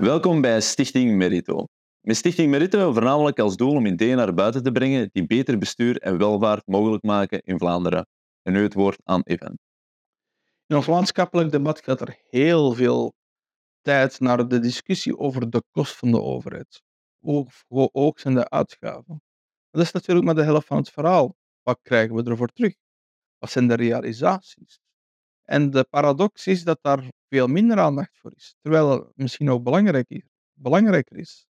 Welkom bij Stichting Merito. Met Stichting Merito voornamelijk als doel om ideeën naar buiten te brengen die beter bestuur en welvaart mogelijk maken in Vlaanderen. En nu het woord aan Evan. In ons landschappelijk debat gaat er heel veel tijd naar de discussie over de kost van de overheid. Hoe hoog zijn de uitgaven? Dat is natuurlijk maar de helft van het verhaal. Wat krijgen we ervoor terug? Wat zijn de realisaties? En de paradox is dat daar veel minder aandacht voor is, terwijl het misschien ook belangrijk is, belangrijker is.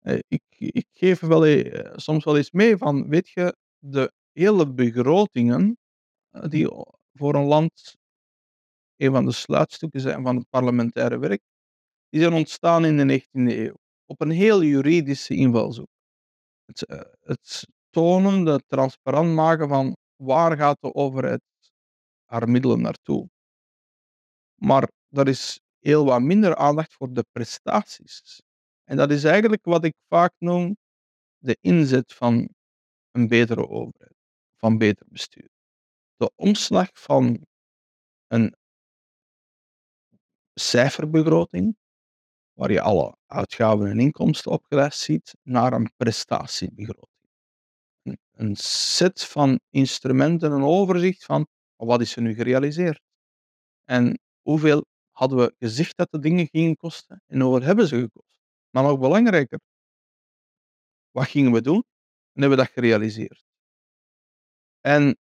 Eh, Ik, ik geef wel, eh, soms wel eens mee van, weet je, de hele begrotingen eh, die o- voor een land een van de sluitstukken zijn van het parlementaire werk, die zijn ontstaan in de 19e eeuw. Op een heel juridische invalshoek. Het, het tonen, het transparant maken van waar gaat de overheid haar middelen naartoe. Maar er is heel wat minder aandacht voor de prestaties. En dat is eigenlijk wat ik vaak noem de inzet van een betere overheid, van beter bestuur. De omslag van een cijferbegroting, waar je alle uitgaven en inkomsten opgelijst ziet, naar een prestatiebegroting. Een, set van instrumenten, een overzicht van wat is er nu gerealiseerd en hoeveel hadden we gezegd dat de dingen gingen kosten en hoeveel hebben ze gekost. Maar nog belangrijker, wat gingen we doen en hebben we dat gerealiseerd. En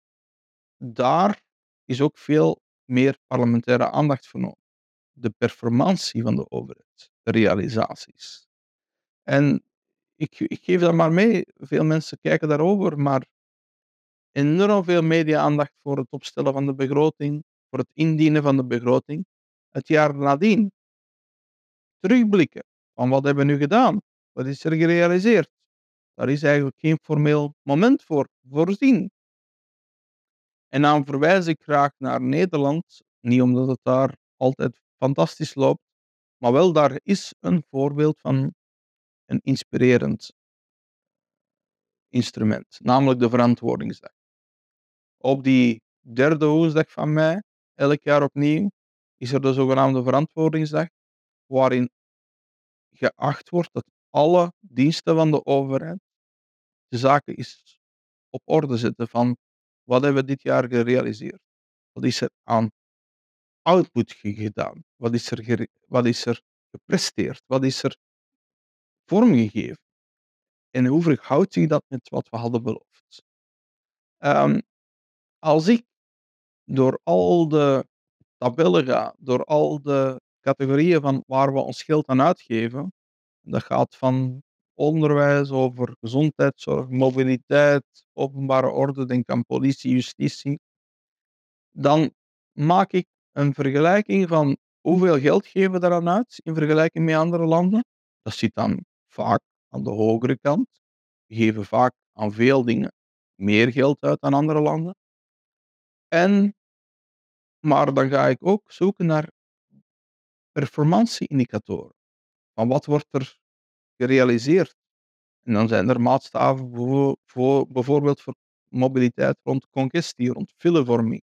daar is ook veel meer parlementaire aandacht voor nodig. De performantie van de overheid, de realisaties. En ik, ik geef dat maar mee. Veel mensen kijken daarover, maar enorm veel media-aandacht voor het opstellen van de begroting, voor het indienen van de begroting. Het jaar nadien terugblikken van wat hebben we nu gedaan? Wat is er gerealiseerd? Daar is eigenlijk geen formeel moment voor voorzien. En dan verwijs ik graag naar Nederland, niet omdat het daar altijd fantastisch loopt, maar wel daar is een voorbeeld van een inspirerend instrument, namelijk de verantwoordingsdag. Op die derde woensdag van mei, elk jaar opnieuw, is er de zogenaamde verantwoordingsdag, waarin geacht wordt dat alle diensten van de overheid de zaken is op orde zetten van wat hebben we dit jaar gerealiseerd? Wat is er aan output ge- gedaan? Wat is er, wat is er gepresteerd? Wat is er vormgegeven? En hoe verhoudt zich dat met wat we hadden beloofd? Ehm, als ik door al de tabellen ga, door al de categorieën van waar we ons geld aan uitgeven, dat gaat van onderwijs over gezondheidszorg, mobiliteit, openbare orde, denk aan politie, justitie, dan maak ik een vergelijking van hoeveel geld geven we daaraan uit in vergelijking met andere landen. Dat zit dan vaak aan de hogere kant. We geven vaak aan veel dingen meer geld uit dan andere landen. En, maar dan ga ik ook zoeken naar performantie-indicatoren. Van wat wordt er gerealiseerd? En dan zijn er maatstaven voor, voor, bijvoorbeeld voor mobiliteit rond congestie, rond filevorming.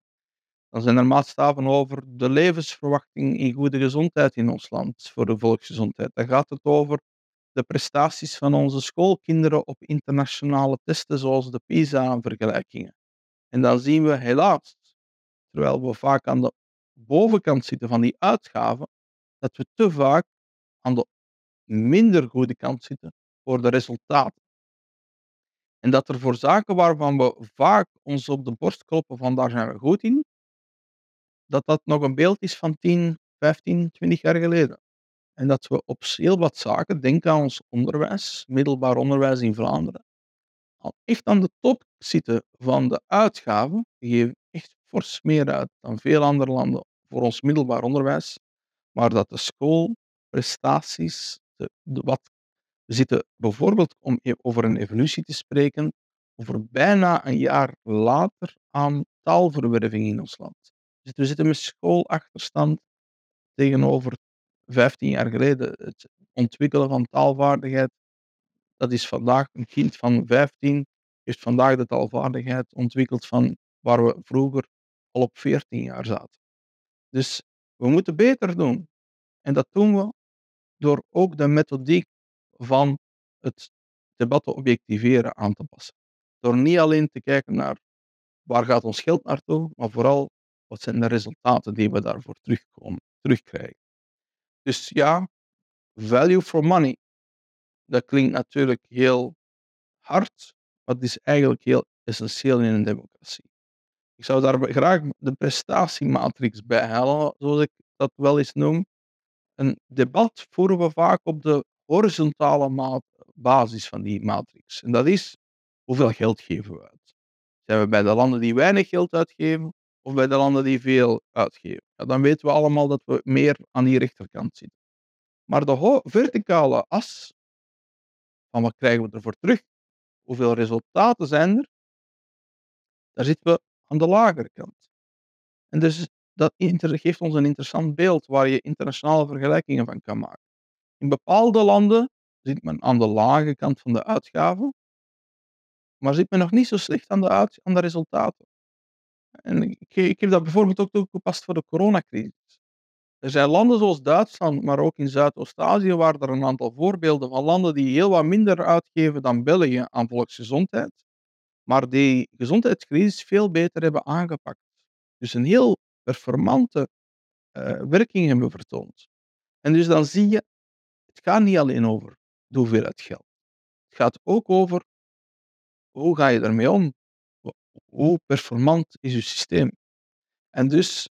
Dan zijn er maatstaven over de levensverwachting in goede gezondheid in ons land, voor de volksgezondheid. Dan gaat het over de prestaties van onze schoolkinderen op internationale testen, zoals de PISA-vergelijkingen. En dan zien we helaas, terwijl we vaak aan de bovenkant zitten van die uitgaven, dat we te vaak aan de minder goede kant zitten voor de resultaten. En dat er voor zaken waarvan we vaak ons op de borst kloppen van daar zijn we goed in, dat dat nog een beeld is van 10, 15, 20 jaar geleden. En dat we op heel wat zaken, denk aan ons onderwijs, middelbaar onderwijs in Vlaanderen, echt aan de top zitten van de uitgaven. We geven echt fors meer uit dan veel andere landen voor ons middelbaar onderwijs. Maar dat de schoolprestaties, wat, we zitten bijvoorbeeld om e- over een evolutie te spreken, over bijna een jaar later aan taalverwerving in ons land. Dus we zitten met schoolachterstand tegenover 15 jaar geleden. Het ontwikkelen van taalvaardigheid, dat is vandaag een kind van 15, heeft vandaag de taalvaardigheid ontwikkeld van waar we vroeger al op 14 jaar zaten. Dus we moeten beter doen. En dat doen we door ook de methodiek van het debat te objectiveren aan te passen. Door niet alleen te kijken naar waar gaat ons geld naartoe, maar vooral wat zijn de resultaten die we daarvoor terugkomen, terugkrijgen. Dus ja, value for money, dat klinkt natuurlijk heel hard, maar het is eigenlijk heel essentieel in een democratie. Ik zou daar graag de prestatiematrix bij halen, zoals ik dat wel eens noem. Een debat voeren we vaak op de horizontale basis van die matrix. En dat is hoeveel geld geven we uit? Zijn we bij de landen die weinig geld uitgeven of bij de landen die veel uitgeven? Ja, dan weten we allemaal dat we meer aan die rechterkant zitten. Maar de verticale as van wat krijgen we ervoor terug? Hoeveel resultaten zijn er? Daar zitten we aan de lagere kant. En dus dat geeft ons een interessant beeld waar je internationale vergelijkingen van kan maken. In bepaalde landen zit men aan de lage kant van de uitgaven, maar zit men nog niet zo slecht aan de, aan de resultaten. En ik, ik heb dat bijvoorbeeld ook toegepast voor de coronacrisis. Er zijn landen zoals Duitsland, maar ook in Zuidoost-Azië, waar er een aantal voorbeelden van landen die heel wat minder uitgeven dan België aan volksgezondheid, maar die gezondheidscrisis veel beter hebben aangepakt. Dus een heel performante uh, werking hebben vertoond. En dus dan zie je, het gaat niet alleen over de hoeveelheid geld. Het gaat ook over hoe ga je ermee om? Hoe performant is je systeem? En dus,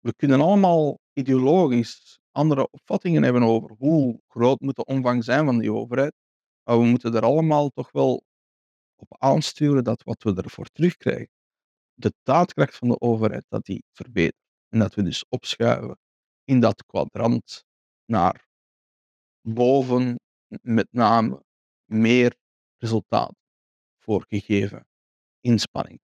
we kunnen allemaal ideologisch andere opvattingen hebben over hoe groot moet de omvang zijn van die overheid. Maar we moeten er allemaal toch wel op aansturen dat wat we ervoor terugkrijgen, de daadkracht van de overheid, dat die verbetert. En dat we dus opschuiven in dat kwadrant naar boven, met name meer resultaat voor gegeven inspanning.